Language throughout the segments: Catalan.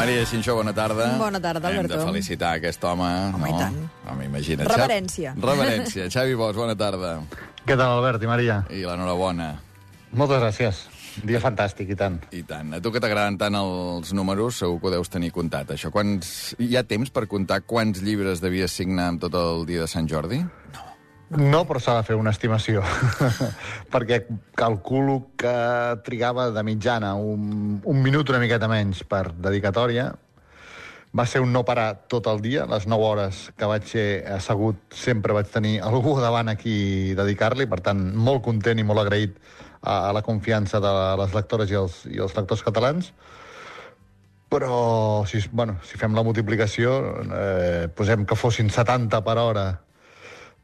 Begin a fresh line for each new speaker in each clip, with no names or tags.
Maria Xinxó, bona tarda.
Bona tarda,
Hem
Alberto.
de felicitar aquest home.
Home,
no?
i tant.
Home, imagina't.
Reverència.
Xavi- Reverència. Xavi Bosch, bona tarda.
Què tal, Albert i Maria?
I l'enhorabona.
Moltes gràcies. Dia fantàstic, i tant.
I tant. A tu que t'agraden tant els números, segur que ho deus tenir comptat. Això, quants... Hi ha temps per comptar quants llibres devies signar amb tot el dia de Sant Jordi?
No, però s'ha de fer una estimació, perquè calculo que trigava de mitjana un, un minut una miqueta menys per dedicatòria. Va ser un no parar tot el dia, les 9 hores que vaig ser assegut sempre vaig tenir algú davant aquí dedicar-li, per tant, molt content i molt agraït a, a la confiança de les lectores i els, i els lectors catalans. Però, si, bueno, si fem la multiplicació, eh, posem que fossin 70 per hora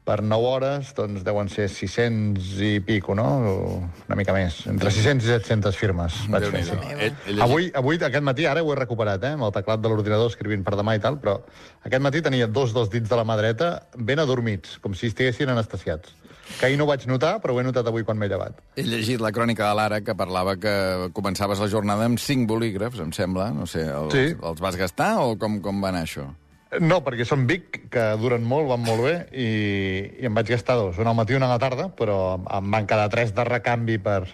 per 9 hores, doncs deuen ser 600 i pico, no? Una mica més. Entre 600 i 700 firmes vaig fer.
Déu-n'hi-do.
Sí. Avui, avui, aquest matí, ara ho he recuperat, eh, amb el teclat de l'ordinador escrivint per demà i tal, però aquest matí tenia dos dels dits de la mà dreta ben adormits, com si estiguessin anestesiats. Que ahir no ho vaig notar, però ho he notat avui quan m'he llevat.
He llegit la crònica de l'Ara que parlava que començaves la jornada amb cinc bolígrafs, em sembla. No sé, els,
Sí.
els vas gastar o com, com va anar això?
No, perquè són Vic, que duren molt, van molt bé, i, i em vaig gastar dos, un al matí i un a la tarda, però em van quedar tres de recanvi per,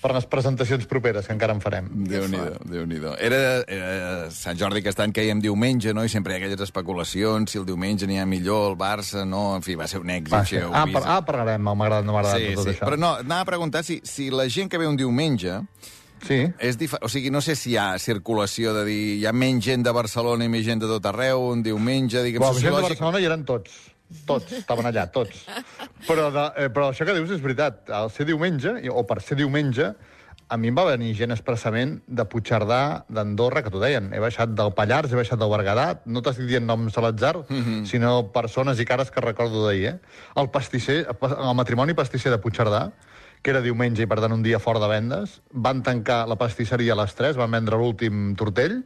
per les presentacions properes, que encara en farem.
Déu-n'hi-do, déu nhi déu era, era Sant Jordi aquest any que hi diumenge, no? I sempre hi ha aquelles especulacions, si el diumenge n'hi ha millor, el Barça, no? En fi, va ser un èxit.
Va
heu
Ah,
vist.
par ah, parlarem, m'ha agradat, no m'ha agradat
sí,
tot
sí.
això.
Però no, anava a preguntar si, si la gent que ve un diumenge
Sí,
és dif... O sigui, no sé si hi ha circulació de dir hi ha menys gent de Barcelona i més gent de tot arreu, un diumenge, diguem,
Bueno, la gent de
sociològic...
Barcelona hi eren tots. Tots, estaven allà, tots. Però, de, eh, però això que dius és veritat. Al ser diumenge, o per ser diumenge, a mi em va venir gent expressament de Puigcerdà, d'Andorra, que t'ho deien. He baixat del Pallars, he baixat del Berguedà, no t'estic dient noms a l'atzar, mm -hmm. sinó persones i cares que recordo d'ahir. Eh? El pastisser, el matrimoni pastisser de Puigcerdà, que era diumenge i, per tant, un dia fort de vendes, van tancar la pastisseria a les 3, van vendre l'últim tortell,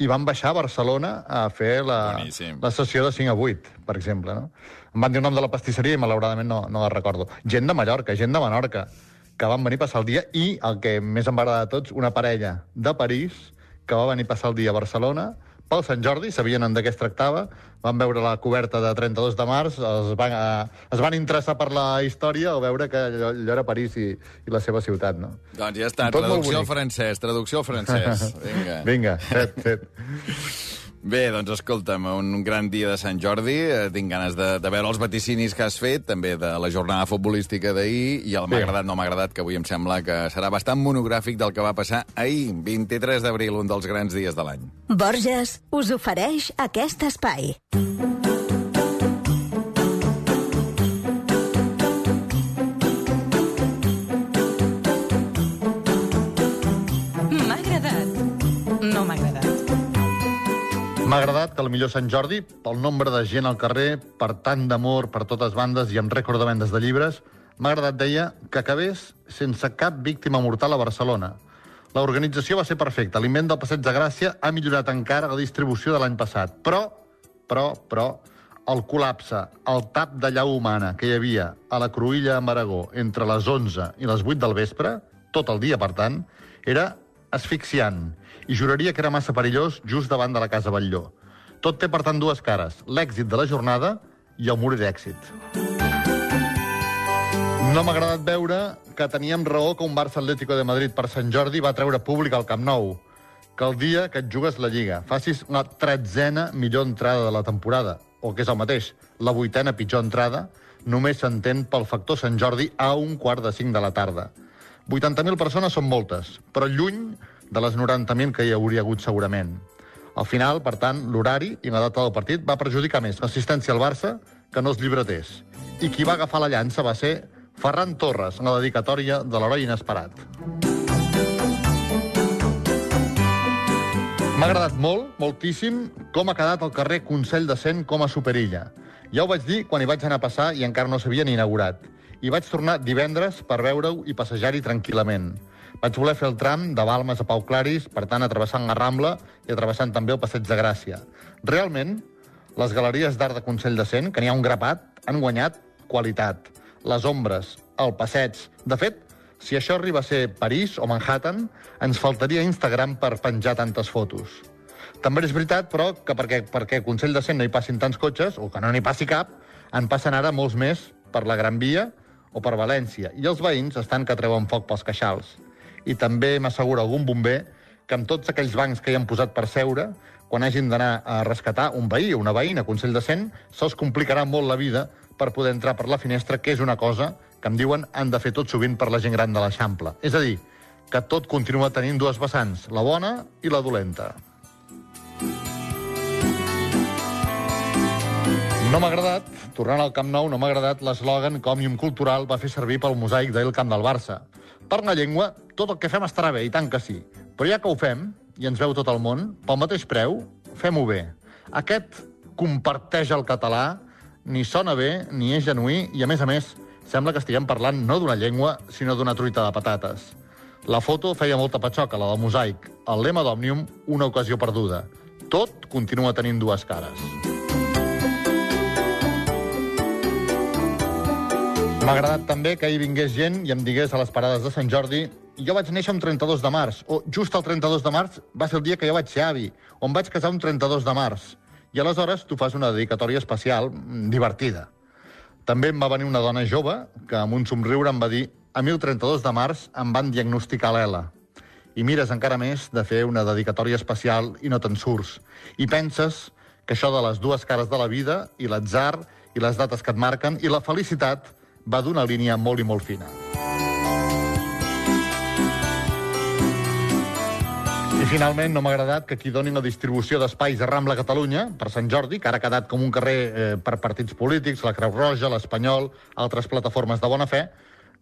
i van baixar a Barcelona a fer la,
Boníssim.
la sessió de 5 a 8, per exemple. No? Em van dir el nom de la pastisseria i malauradament no, no la recordo. Gent de Mallorca, gent de Menorca, que van venir a passar el dia, i el que més em va agradar de tots, una parella de París que va venir a passar el dia a Barcelona pel Sant Jordi, sabien de què es tractava, van veure la coberta de 32 de març, es van, eh, es van interessar per la història al veure que allò, allò era París i, i la seva ciutat. No?
Doncs ja està,
Tot
traducció al francès, traducció al francès. Vinga.
Vinga, fet, fet.
Bé, doncs escolta'm, un gran dia de Sant Jordi. Eh, Tinc ganes de, de veure els vaticinis que has fet, també de la jornada futbolística d'ahir, i el m'ha agradat, no m'ha agradat, que avui em sembla que serà bastant monogràfic del que va passar ahir, 23 d'abril, un dels grans dies de l'any.
Borges us ofereix aquest espai.
M'ha agradat. No m'ha agradat.
M'ha agradat que el millor Sant Jordi, pel nombre de gent al carrer, per tant d'amor per totes bandes i amb rècord de vendes de llibres, m'ha agradat, deia, que acabés sense cap víctima mortal a Barcelona. L'organització va ser perfecta. L'invent del Passeig de Gràcia ha millorat encara la distribució de l'any passat. Però, però, però, el col·lapse, el tap de llau humana que hi havia a la Cruïlla amb Aragó entre les 11 i les 8 del vespre, tot el dia, per tant, era asfixiant i juraria que era massa perillós just davant de la Casa Batlló. Tot té, per tant, dues cares, l'èxit de la jornada i el morir d'èxit. No m'ha agradat veure que teníem raó que un Barça Atlético de Madrid per Sant Jordi va treure públic al Camp Nou, que el dia que et jugues la Lliga facis la tretzena millor entrada de la temporada, o que és el mateix, la vuitena pitjor entrada, només s'entén pel factor Sant Jordi a un quart de cinc de la tarda. 80.000 persones són moltes, però lluny de les 90.000 que hi hauria hagut segurament. Al final, per tant, l'horari i la data del partit va perjudicar més l'assistència al Barça que no els llibreters. I qui va agafar la llança va ser Ferran Torres, en la dedicatòria de l'heroi inesperat. M'ha agradat molt, moltíssim, com ha quedat el carrer Consell de Cent com a superilla. Ja ho vaig dir quan hi vaig anar a passar i encara no s'havia ni inaugurat. I vaig tornar divendres per veure-ho i passejar-hi tranquil·lament. Vaig voler fer el tram de Balmes a Pau Claris, per tant, atrevessant la Rambla i atrevessant també el Passeig de Gràcia. Realment, les galeries d'art de Consell de Cent, que n'hi ha un grapat, han guanyat qualitat. Les ombres, el passeig... De fet, si això arriba a ser París o Manhattan, ens faltaria Instagram per penjar tantes fotos. També és veritat, però, que perquè, perquè Consell de Cent no hi passin tants cotxes, o que no n'hi passi cap, en passen ara molts més per la Gran Via o per València. I els veïns estan que treuen foc pels queixals. I també m'assegura algun bomber que amb tots aquells bancs que hi han posat per seure, quan hagin d'anar a rescatar un veí o una veïna Consell de Cent, se'ls complicarà molt la vida per poder entrar per la finestra, que és una cosa que em diuen han de fer tot sovint per la gent gran de l'Eixample. És a dir, que tot continua tenint dues vessants, la bona i la dolenta. No m'ha agradat, tornant al Camp Nou, no m'ha agradat l'eslògan que Òmnium Cultural va fer servir pel mosaic al Camp del Barça. Per la llengua, tot el que fem estarà bé, i tant que sí. Però ja que ho fem, i ens veu tot el món, pel mateix preu, fem-ho bé. Aquest comparteix el català, ni sona bé, ni és genuí, i a més a més, sembla que estiguem parlant no d'una llengua, sinó d'una truita de patates. La foto feia molta patxoca, la del mosaic. El lema d'Òmnium, una ocasió perduda. Tot continua tenint dues cares. M'ha agradat també que hi vingués gent i em digués a les parades de Sant Jordi jo vaig néixer un 32 de març, o just el 32 de març va ser el dia que jo vaig ser avi, o em vaig casar un 32 de març. I aleshores tu fas una dedicatòria especial, mm, divertida. També em va venir una dona jove que amb un somriure em va dir a mi el 32 de març em van diagnosticar l'ELA. I mires encara més de fer una dedicatòria especial i no te'n surts. I penses que això de les dues cares de la vida i l'atzar i les dates que et marquen i la felicitat va d'una línia molt i molt fina. I finalment no m'ha agradat que qui doni la distribució d'espais a Rambla Catalunya per Sant Jordi, que ara ha quedat com un carrer eh, per partits polítics, la Creu Roja, l'Espanyol, altres plataformes de bona fe,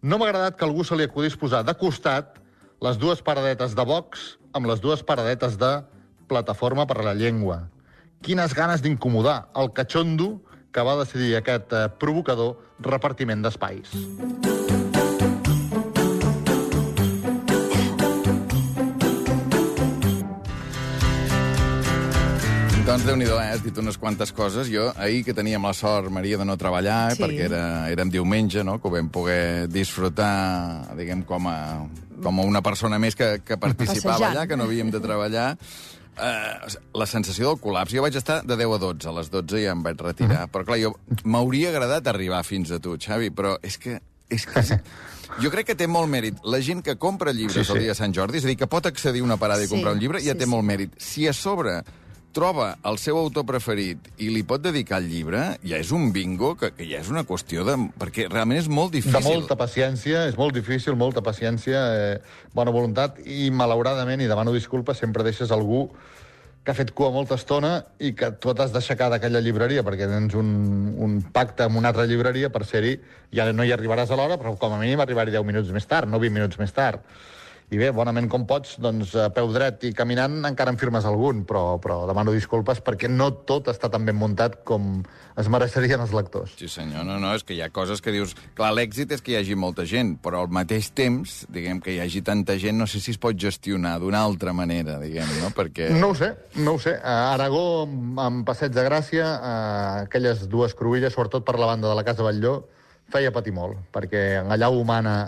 no m'ha agradat que algú se li acudís posar de costat les dues paradetes de Vox amb les dues paradetes de Plataforma per la Llengua. Quines ganes d'incomodar el catxondo que va decidir aquest eh, provocador repartiment d'espais.
Doncs déu nhi eh? Has dit unes quantes coses. Jo, ahir que teníem la sort, Maria, de no treballar,
Sí.
sí. perquè era, érem diumenge, no?, que ho vam poder disfrutar, diguem, com a, com a una persona més que, que participava
Passejant.
allà, que no havíem de treballar. Uh, la sensació del col·lapse. Jo vaig estar de 10 a 12, a les 12 ja em vaig retirar. Però, clar, jo m'hauria agradat arribar fins a tu, Xavi, però és que... És que jo crec que té molt mèrit. La gent que compra llibres
Sí, sí.
el dia de Sant Jordi, és a dir, que pot accedir a una parada i
Sí,
comprar un llibre, ja
sí,
té
sí.
molt mèrit. Si a sobre troba el seu autor preferit i li pot dedicar el llibre, ja és un bingo, que, que ja és una qüestió de... perquè realment és molt difícil.
De molta paciència, és molt difícil, molta paciència, eh, bona voluntat, i malauradament, i demano disculpes, sempre deixes algú que ha fet cua molta estona i que tu t'has d'aixecar d'aquella llibreria perquè tens un, un pacte amb una altra llibreria per ser-hi, ja no hi arribaràs a l'hora, però com a mínim arribar-hi 10 minuts més tard, no 20 minuts més tard. I bé, bonament com pots, doncs a peu dret i caminant encara en firmes algun, però, però demano disculpes perquè no tot està tan ben muntat com es mereixerien els lectors.
Sí, senyor. No, no, és que hi ha coses que dius... Clar, l'èxit és que hi hagi molta gent, però al mateix temps, diguem, que hi hagi tanta gent, no sé si es pot gestionar d'una altra manera, diguem, no? Perquè...
No ho sé, no ho sé. A Aragó, amb Passeig de Gràcia, aquelles dues cruïlles, sobretot per la banda de la Casa Batlló, feia patir molt, perquè allà humana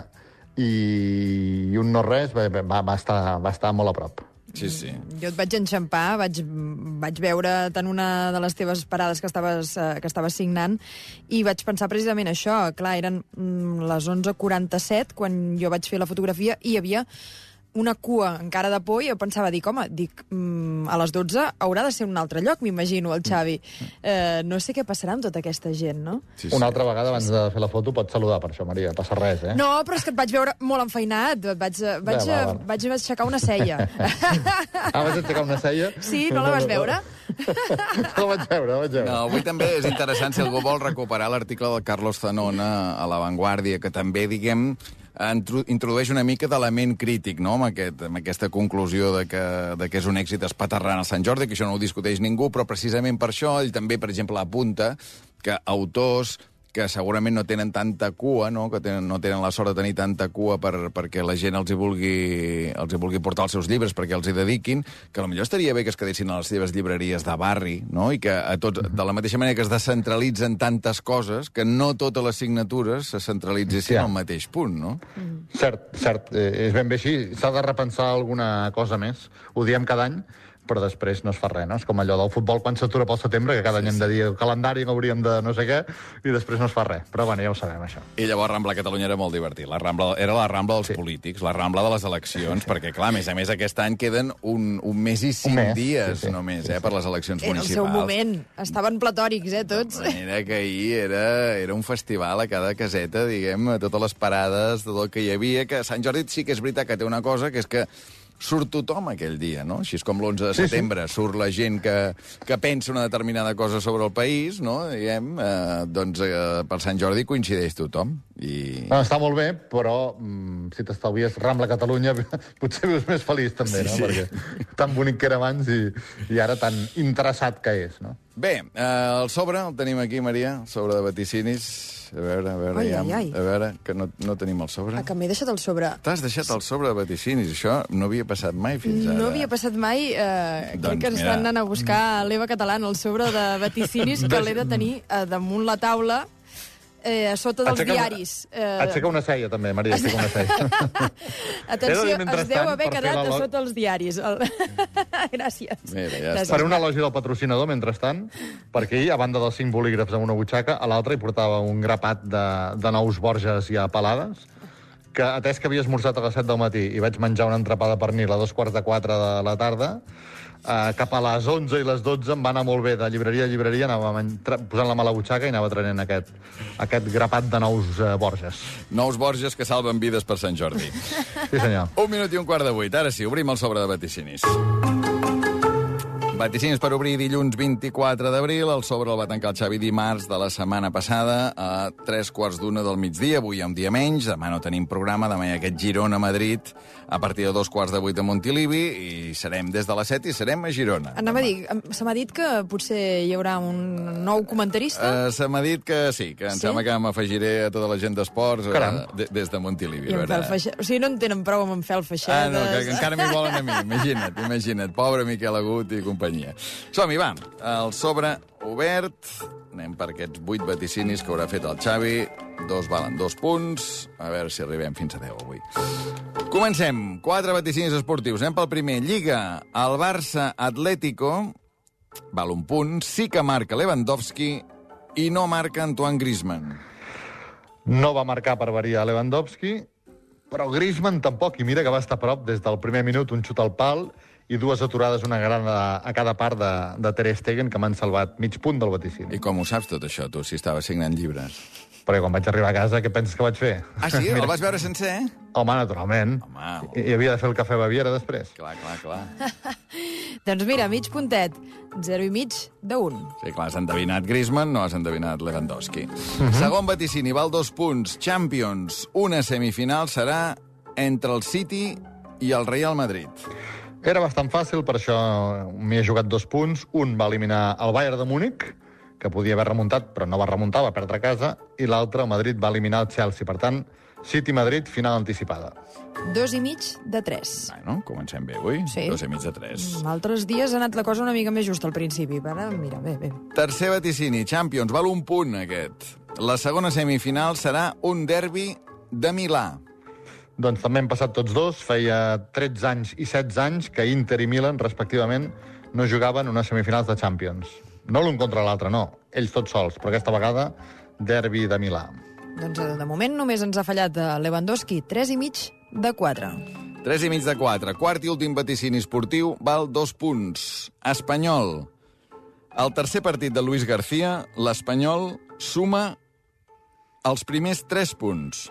i, i un no res va, va, va, estar, va estar molt a prop.
Sí, sí.
Jo et vaig enxampar, vaig, vaig veure tant una de les teves parades que estaves, eh, que estaves signant i vaig pensar precisament això. Clar, eren mm, les 11.47 quan jo vaig fer la fotografia i hi havia una cua encara de por i jo pensava, dic, home, dic, mm, a les 12 haurà de ser un altre lloc, m'imagino, el Xavi. Eh, no sé què passarà amb tota aquesta gent, no?
sí, sí.
Una altra vegada, abans de fer la foto, pots saludar per això, Maria, passa res, eh?
No, però és que et vaig veure molt enfeinat. Et Vaig, eh, vaig,
Va, va,
eh,
va.
vaig aixecar una cella.
Ah, vas aixecar una cella?
Sí, no la vas veure?
la vaig veure, vaig veure.
No, avui també és interessant si algú vol recuperar l'article del Carlos Zanona a La Vanguardia, que també, diguem, introdueix una mica d'element crític, no?, amb, aquest, amb aquesta conclusió de que, de que és un èxit espaterrant al Sant Jordi, que això no ho discuteix ningú, però precisament per això ell també, per exemple, apunta que autors que segurament no tenen tanta cua, no? que tenen, no tenen la sort de tenir tanta cua per, perquè la gent els hi, vulgui, els hi vulgui portar els seus llibres perquè els hi dediquin, que potser estaria bé que es quedessin a les seves llibreries de barri, no? i que a tots, de la mateixa manera que es descentralitzen tantes coses, que no totes les signatures se centralitzessin
Ja.
al mateix punt, no?
Cert, cert, eh, és ben bé així. S'ha de repensar alguna cosa més. Ho diem cada any. Però després no es fa res, no? És com allò del futbol quan s'atura pel setembre, que cada any hem de dir el calendari que hauríem de no sé què, i després no es fa res. Però bueno, ja ho sabem, això.
I llavors Rambla Catalunya era molt divertit. La Rambla, era la Rambla dels sí. polítics, la Rambla de les eleccions, perquè, clar, a més a més, aquest any queden un, un mes i cinc
mes,
dies
sí, sí.
només,
Sí,
eh,
sí.
per les eleccions
Era el
municipals.
seu moment. Estaven platòrics, eh, tots.
De manera que ahir era, era un festival a cada caseta, diguem, a totes les parades, tot el que hi havia, que Sant Jordi sí que és veritat que té una cosa, que és que surt tothom aquell dia, no? Així és com l'11 de
Sí, sí.
setembre, surt la gent que, que pensa una determinada cosa sobre el país, no? Diguem, eh, doncs eh, per Sant Jordi coincideix tothom. I...
No, està molt bé, però mm, si t'estalvies Rambla Catalunya, potser vius més feliç també, no?
Sí, sí.
Perquè tan bonic que era abans i, i ara tan interessat que és, no?
Bé, eh, el sobre el tenim aquí, Maria, sobre de vaticinis. A veure, a veure,
Ai,
ja,
ai, ai.
a veure, que no, no tenim el sobre.
Ah, que m'he deixat el sobre.
T'has deixat el sobre de vaticinis, això no havia passat mai fins ara.
No havia passat mai. Eh,
Doncs
crec que
mira.
estan anant a buscar a l'Eva Catalana el sobre de vaticinis que l'he de tenir eh, damunt la taula eh, a sota dels
Aixeca una-
diaris. Eh,
Aixeca una ceia, també, Maria, aixeca una ceia.
Atenció, es deu haver quedat a
lo-
sota els diaris. El... Gràcies.
Mira, ja
Gràcies.
Faré un elogi del patrocinador, mentrestant, perquè ahir, a banda dels cinc bolígrafs en una butxaca, a l'altra hi portava un grapat de, de nous Borges ja pelades, que, atès que havia esmorzat a les 7 del matí i vaig menjar una entrepada per nil a dos quarts de 4 de la tarda, eh, cap a les 11 i les 12 em va anar molt bé de llibreria a llibreria, anava posant la mà a la butxaca i anava trenent aquest, aquest grapat de nous eh, Borges.
Nous Borges que salven vides per Sant Jordi.
Sí, senyor.
Un minut i un quart de vuit. Ara sí, obrim el sobre de vaticinis. Vaticinis per obrir dilluns 24 d'abril. El sobre el va tancar el Xavi dimarts de la setmana passada a tres quarts d'una del migdia. Avui hi ha un dia menys. Demà no tenim programa. Demà hi ha aquest Girona-Madrid a partir de dos quarts de vuit a Montilivi i serem des de les set i serem a Girona.
Anava a dir, se m'ha dit que potser hi haurà un nou comentarista.
Uh, se m'ha dit que sí, que em
Sí?
sembla que m'afegiré a tota la gent d'esports uh, des de Montilivi.
I
a
feixa... O sigui, no en tenen prou amb en fel
Ah,
feixades.
no, que, que encara m'hi volen a mi. Imagina't, imagina't. Pobre Miquel Agut i companyia. Som-hi, va. El sobre obert. Anem per aquests vuit vaticinis que haurà fet el Xavi. Dos valen dos punts. A veure si arribem fins a 10 avui. Comencem. Quatre vaticinis esportius. Anem pel primer. Lliga. El Barça Atlético val un punt. Sí que marca Lewandowski i no marca Antoine Griezmann.
No va marcar per variar Lewandowski, però Griezmann tampoc, i mira que va estar a prop des del primer minut, un xut al pal i dues aturades, una gran a, a cada part de, de Ter Stegen, que m'han salvat mig punt del vaticini.
I com ho saps tot això, tu, si estava signant llibres?
Perquè quan vaig arribar a casa, què penses que vaig fer?
Ah, sí? El vas veure sencer?
Home, naturalment.
Home,
I, I havia de fer el cafè Baviera després.
Clar, clar, clar.
Doncs mira, mig puntet, 0 i mig de 1.
Sí, clar, has endevinat Griezmann, no has endevinat Lewandowski. Segon vaticini, val dos punts. Champions, una semifinal serà entre el City i el Real Madrid.
Era bastant fàcil, per això m'hi he jugat dos punts. Un va eliminar el Bayern de Múnich, que podia haver remuntat, però no va remuntar, va perdre a casa, i l'altre, el Madrid, va eliminar el Chelsea. Per tant, City-Madrid, final anticipada.
2 i mig de 3.
Bueno, comencem bé avui.
Sí.
Dos i mig de tres.
En altres dies ha anat la cosa una mica més justa al principi, però ara, mira, bé, bé.
Tercer vaticini, Champions, val un punt aquest. La segona semifinal serà un derbi de Milà.
Doncs també hem passat tots dos. Feia 13 anys i 16 anys que Inter i Milan, respectivament, no jugaven unes semifinals de Champions. No l'un contra l'altre, no. Ells tots sols, però aquesta vegada derbi de Milà.
Doncs eh, de moment només ens ha fallat eh, Lewandowski, 3 i mig de 4.
3 i mig de 4. Quart i últim vaticini esportiu val dos punts. Espanyol. El tercer partit de Luis García, l'Espanyol suma els primers 3 punts.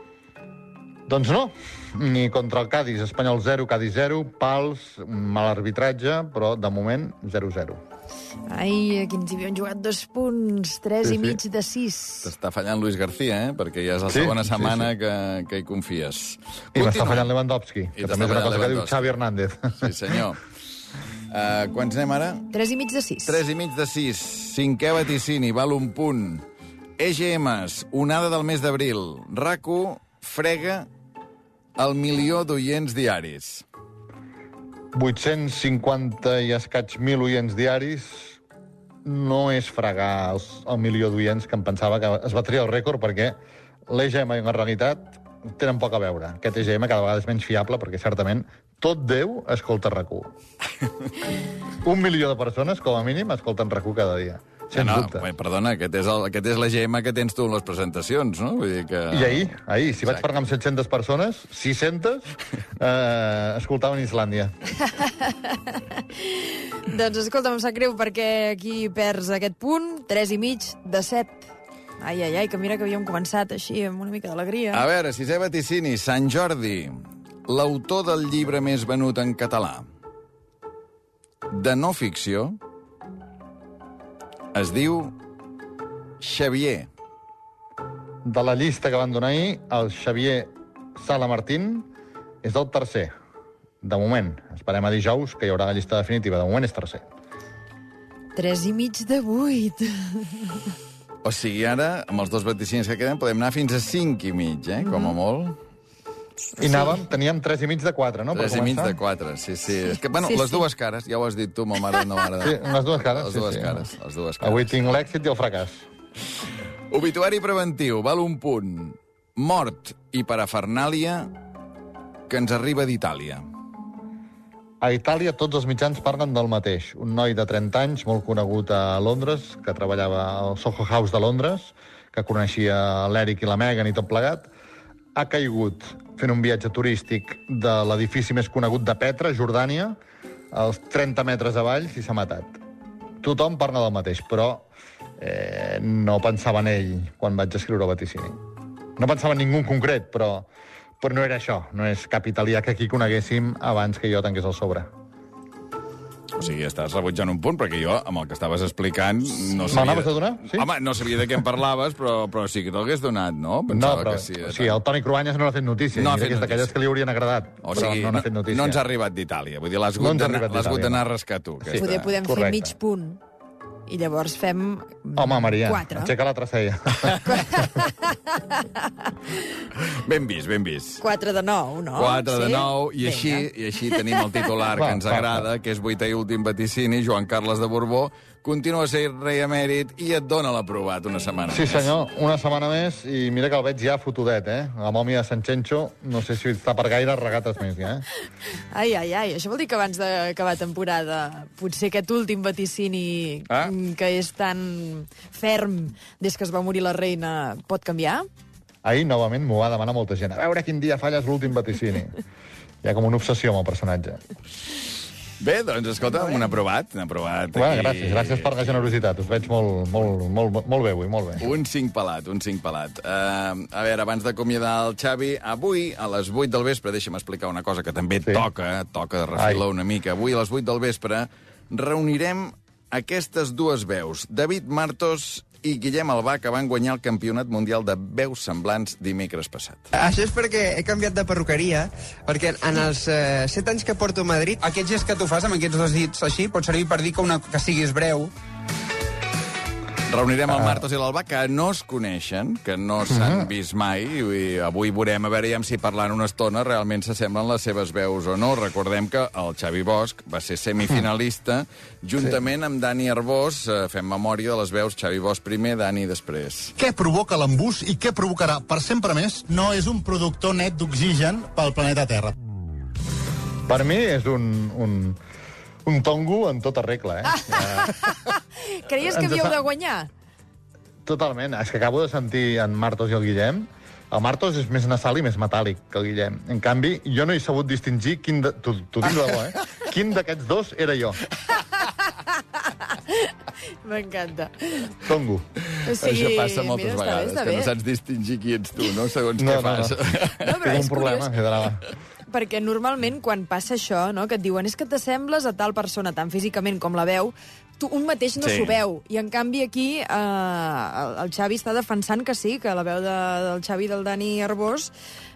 Doncs no, ni contra el Cádiz, Espanyol 0, Cádiz 0, pals, mal arbitratge, però de moment 0-0.
Ai, aquí ens hi havíem jugat dos punts, 3
Sí,
i
sí.
mig de 6.
T'està fallant Luis García, eh? perquè ja és la
Sí,
segona
sí,
setmana
sí.
Que, que hi confies.
I m'està fallant Lewandowski,
I
que també és una cosa que diu. Xavi Hernández.
Sí, senyor. Uh, quants anem ara?
3 i mig de 6.
3 i mig de 6. Cinquè vaticini, val un punt. EGMs, onada del mes d'abril. RACU frega el milió d'oients diaris.
850 i escaig mil oients diaris no és fregar els, el milió d'oients que em pensava que es batria el rècord perquè l'EGM en realitat tenen poc a veure. Aquest EGM cada vegada és menys fiable perquè certament tot Déu escolta RAC1. Un milió de persones, com a mínim, escolten RAC1 cada dia. Sens
no,
dubte.
bé, perdona, aquest és, el, aquest és la GM que tens tu en les presentacions, no? Vull dir que...
I ahir, ahir, si vaig
Exacte.
parlar amb 700 persones, 600 eh, escoltaven Islàndia.
Doncs escolta, em sap greu perquè aquí perds aquest punt, 3 i mig de 7. Ai, ai, ai, que mira que havíem començat així, amb una mica d'alegria.
A veure, sisè vaticini, Sant Jordi, l'autor del llibre més venut en català de no ficció es diu Xavier.
De la llista que van donar ahir, el Xavier Sala Martín és el tercer. De moment. Esperem a dijous, que hi haurà la llista definitiva. De moment és tercer.
3 i mig de 8.
O sigui, ara, amb els dos vaticins que queden, podem anar fins a 5 i mig, eh? Com a molt.
I anàvem, teníem 3 i mig de 4, no? per
3 i mig de 4, sí, sí. És que, bueno,
Sí,
les
sí.
dues cares, ja ho has dit tu, ma mare no mare.
Sí, les dues cares.
Les
sí,
dues
sí.
cares, les dues cares.
Avui tinc l'èxit i el fracàs.
Obituari preventiu, val un punt. Mort i parafernàlia que ens arriba d'Itàlia.
A Itàlia tots els mitjans parlen del mateix. Un noi de 30 anys, molt conegut a Londres, que treballava al Soho House de Londres, que coneixia l'Eric i la Megan i tot plegat, ha caigut fent un viatge turístic de l'edifici més conegut de Petra, Jordània, als 30 metres avall i s'ha matat. Tothom parla del mateix, però eh, no pensava en ell quan vaig escriure el vaticini. No pensava en ningú en concret, però, però no era això. No és cap italià que aquí coneguéssim abans que jo tanqués el sobre.
O sigui, estàs rebutjant un punt, perquè jo, amb el que estaves explicant, no
Me
sabia...
l'anaves a donar? Sí?
Home, no sabia de què em parlaves, però, però sí que te'l donat, no?
No,
Pensava
però
que sí.
o sigui, el Toni Cruanyes no n'ha fet notícia.
No ha
No
fet
és d'aquelles
notícia.
que li haurien agradat,
O
però
sigui,
no n'ha fet notícia.
no ens ha arribat d'Itàlia. Vull dir, l'has
No
hagut
ha
d'anar a
no.
rescar tu.
Sí.
aquesta.
Podem fer
correcte.
mig punt. I llavors fem...
Home, Maria,
4.
aixeca l'altra cella.
Ben vist, ben vist.
4 de 9, no?
4 de
Sí?
9, i
Vinga.
així, i així tenim el titular
Va,
que ens
va,
agrada, que és vuitè i últim vaticini, Joan Carles de Borbó, continua sent rei emèrit i et dona l'aprovat una setmana
Sí,
més.
senyor, una setmana més i mira que el veig ja fotudet, eh? La mòmia de Sant Xenxo, no sé si està per gaire regates més, ja, eh?
Ai, ai, ai, això vol dir que abans d'acabar temporada potser aquest últim vaticini
Ah.
que és tan ferm des que es va morir la reina pot canviar?
Ahir, novament, m'ho va demanar molta gent. A veure quin dia falles l'últim vaticini. Hi ha com una obsessió amb el personatge.
Bé, doncs, escolta, un aprovat, un aprovat. Aquí.
gràcies, gràcies per la generositat. Us veig molt, molt, molt, molt bé avui, molt bé.
Un cinc pelat, un cinc pelat. Uh, a veure, abans d'acomiadar el Xavi, avui, a les 8 del vespre, deixa'm explicar una cosa que també
Sí.
toca, toca de refilar una mica. Avui, a les 8 del vespre, reunirem aquestes dues veus, David Martos i Guillem Albà, que van guanyar el Campionat Mundial de Veus Semblants dimecres passat.
Això és perquè he canviat de perruqueria, perquè en els eh, set anys que porto a Madrid...
Aquest gest que tu fas amb aquests dos dits així pot servir per dir que, una, que siguis breu.
Reunirem el Martos i l'Albà, que no es coneixen, que no s'han vist mai, i avui veurem a veure si parlant una estona realment s'assemblen les seves veus o no. Recordem que el Xavi Bosch va ser semifinalista, juntament amb Dani Arbós, eh, fem memòria de les veus Xavi Bosch primer, Dani després.
Què provoca l'embús i què provocarà per sempre més no és un productor net d'oxigen pel planeta Terra.
Per mi és un, un, un tongo en tota regla, eh?
Creies que havíeu de guanyar?
Totalment. És que acabo de sentir en Martos i el Guillem. El Martos és més nasal i més metàl·lic que el Guillem. En canvi, jo no he sabut distingir quin de... T'ho dic de debò, eh? Quin d'aquests dos era jo.
M'encanta.
Tongo.
O sigui,
Això passa moltes
mira, està bé,
vegades,
està
que
bé.
no saps distingir qui ets tu, no? Segons
No,
què
no, no.
fas.
No, però
Tinc
és
un problema.
curiós.
D'anar...
Perquè normalment quan passa això, no, que et diuen és que t'assembles a tal persona, tant físicament com la veu, tu un mateix no
Sí.
s'ho veu. I en canvi aquí eh, el, el Xavi està defensant que sí, que la veu de, del Xavi i del Dani Arbós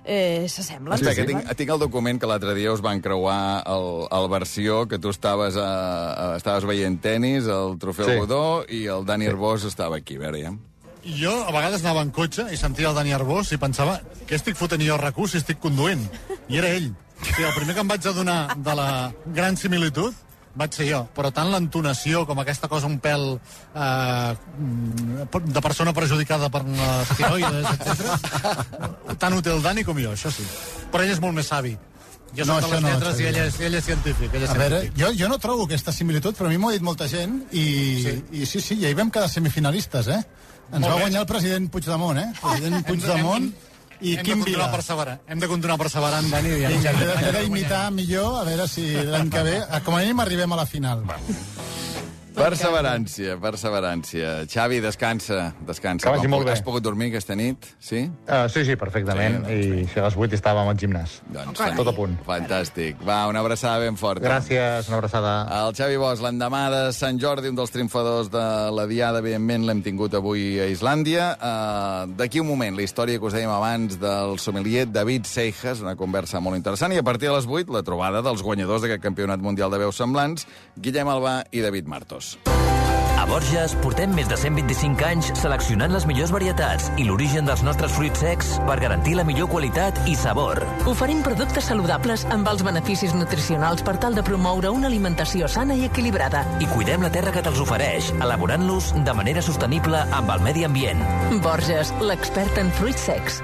eh, s'assemblen.
Espera, que tinc, tinc el document que l'altre dia us van creuar el, el versió, que tu estaves, a, a, estaves veient tennis, el trofeu
Sí.
Godó, i el Dani Arbós estava aquí, a veure, ja.
Jo a vegades anava en cotxe i sentia el Dani Arbós i pensava què estic fotent jo a RAC1 si estic conduint? I era ell. O sigui, el primer que em vaig adonar de la gran similitud vaig ser jo, però tant l'entonació com aquesta cosa un pèl eh, de persona perjudicada per esteroides, etc. tant ho té el Dani com jo, això sí. Però ell és molt més savi. Jo
No,
soc de les
no,
lletres i ell és, ell és científic. Ell és
A veure,
científic.
jo, jo no trobo aquesta similitud, però a mi m'ho ha dit molta gent i sí, i sí, sí, ja hi vam quedar semifinalistes, eh? Ens
Molt
va
bé.
guanyar el president Puigdemont, eh? President Puigdemont i
hem
Quim
de
Vila.
perseverant. Hem de continuar perseverant, Dani. i
Vinga,
hem
he
de-
d'imitar millor, a veure si l'any que ve, com a mínim arribem a la final.
Perseverància, perseverància. Xavi, descansa, descansa.
Que vagi molt bé.
Has pogut dormir aquesta nit? Sí?
Uh, sí, sí, perfectament.
Sí,
I si a les 8 estàvem al gimnàs.
Doncs,
carai.
Tot a punt.
Fantàstic. Va, una abraçada ben forta.
Gràcies, una abraçada.
El Xavi Bosch, l'endemà de Sant Jordi, un dels triomfadors de la Diada, evidentment l'hem tingut avui a Islàndia. Uh, D'aquí un moment, la història que us dèiem abans del sommelier David Seijas, una conversa molt interessant, i a partir de les 8, la trobada dels guanyadors d'aquest campionat mundial de veus semblants, Guillem Albà i David Martos.
A Borges portem més de 125 anys seleccionant les millors varietats i l'origen dels nostres fruits secs per garantir la millor qualitat i sabor.
Oferim productes saludables amb els beneficis nutricionals per tal de promoure una alimentació sana i equilibrada.
I cuidem la terra que te'ls ofereix, elaborant-los de manera sostenible amb el medi ambient.
Borges, l'expert en fruits secs.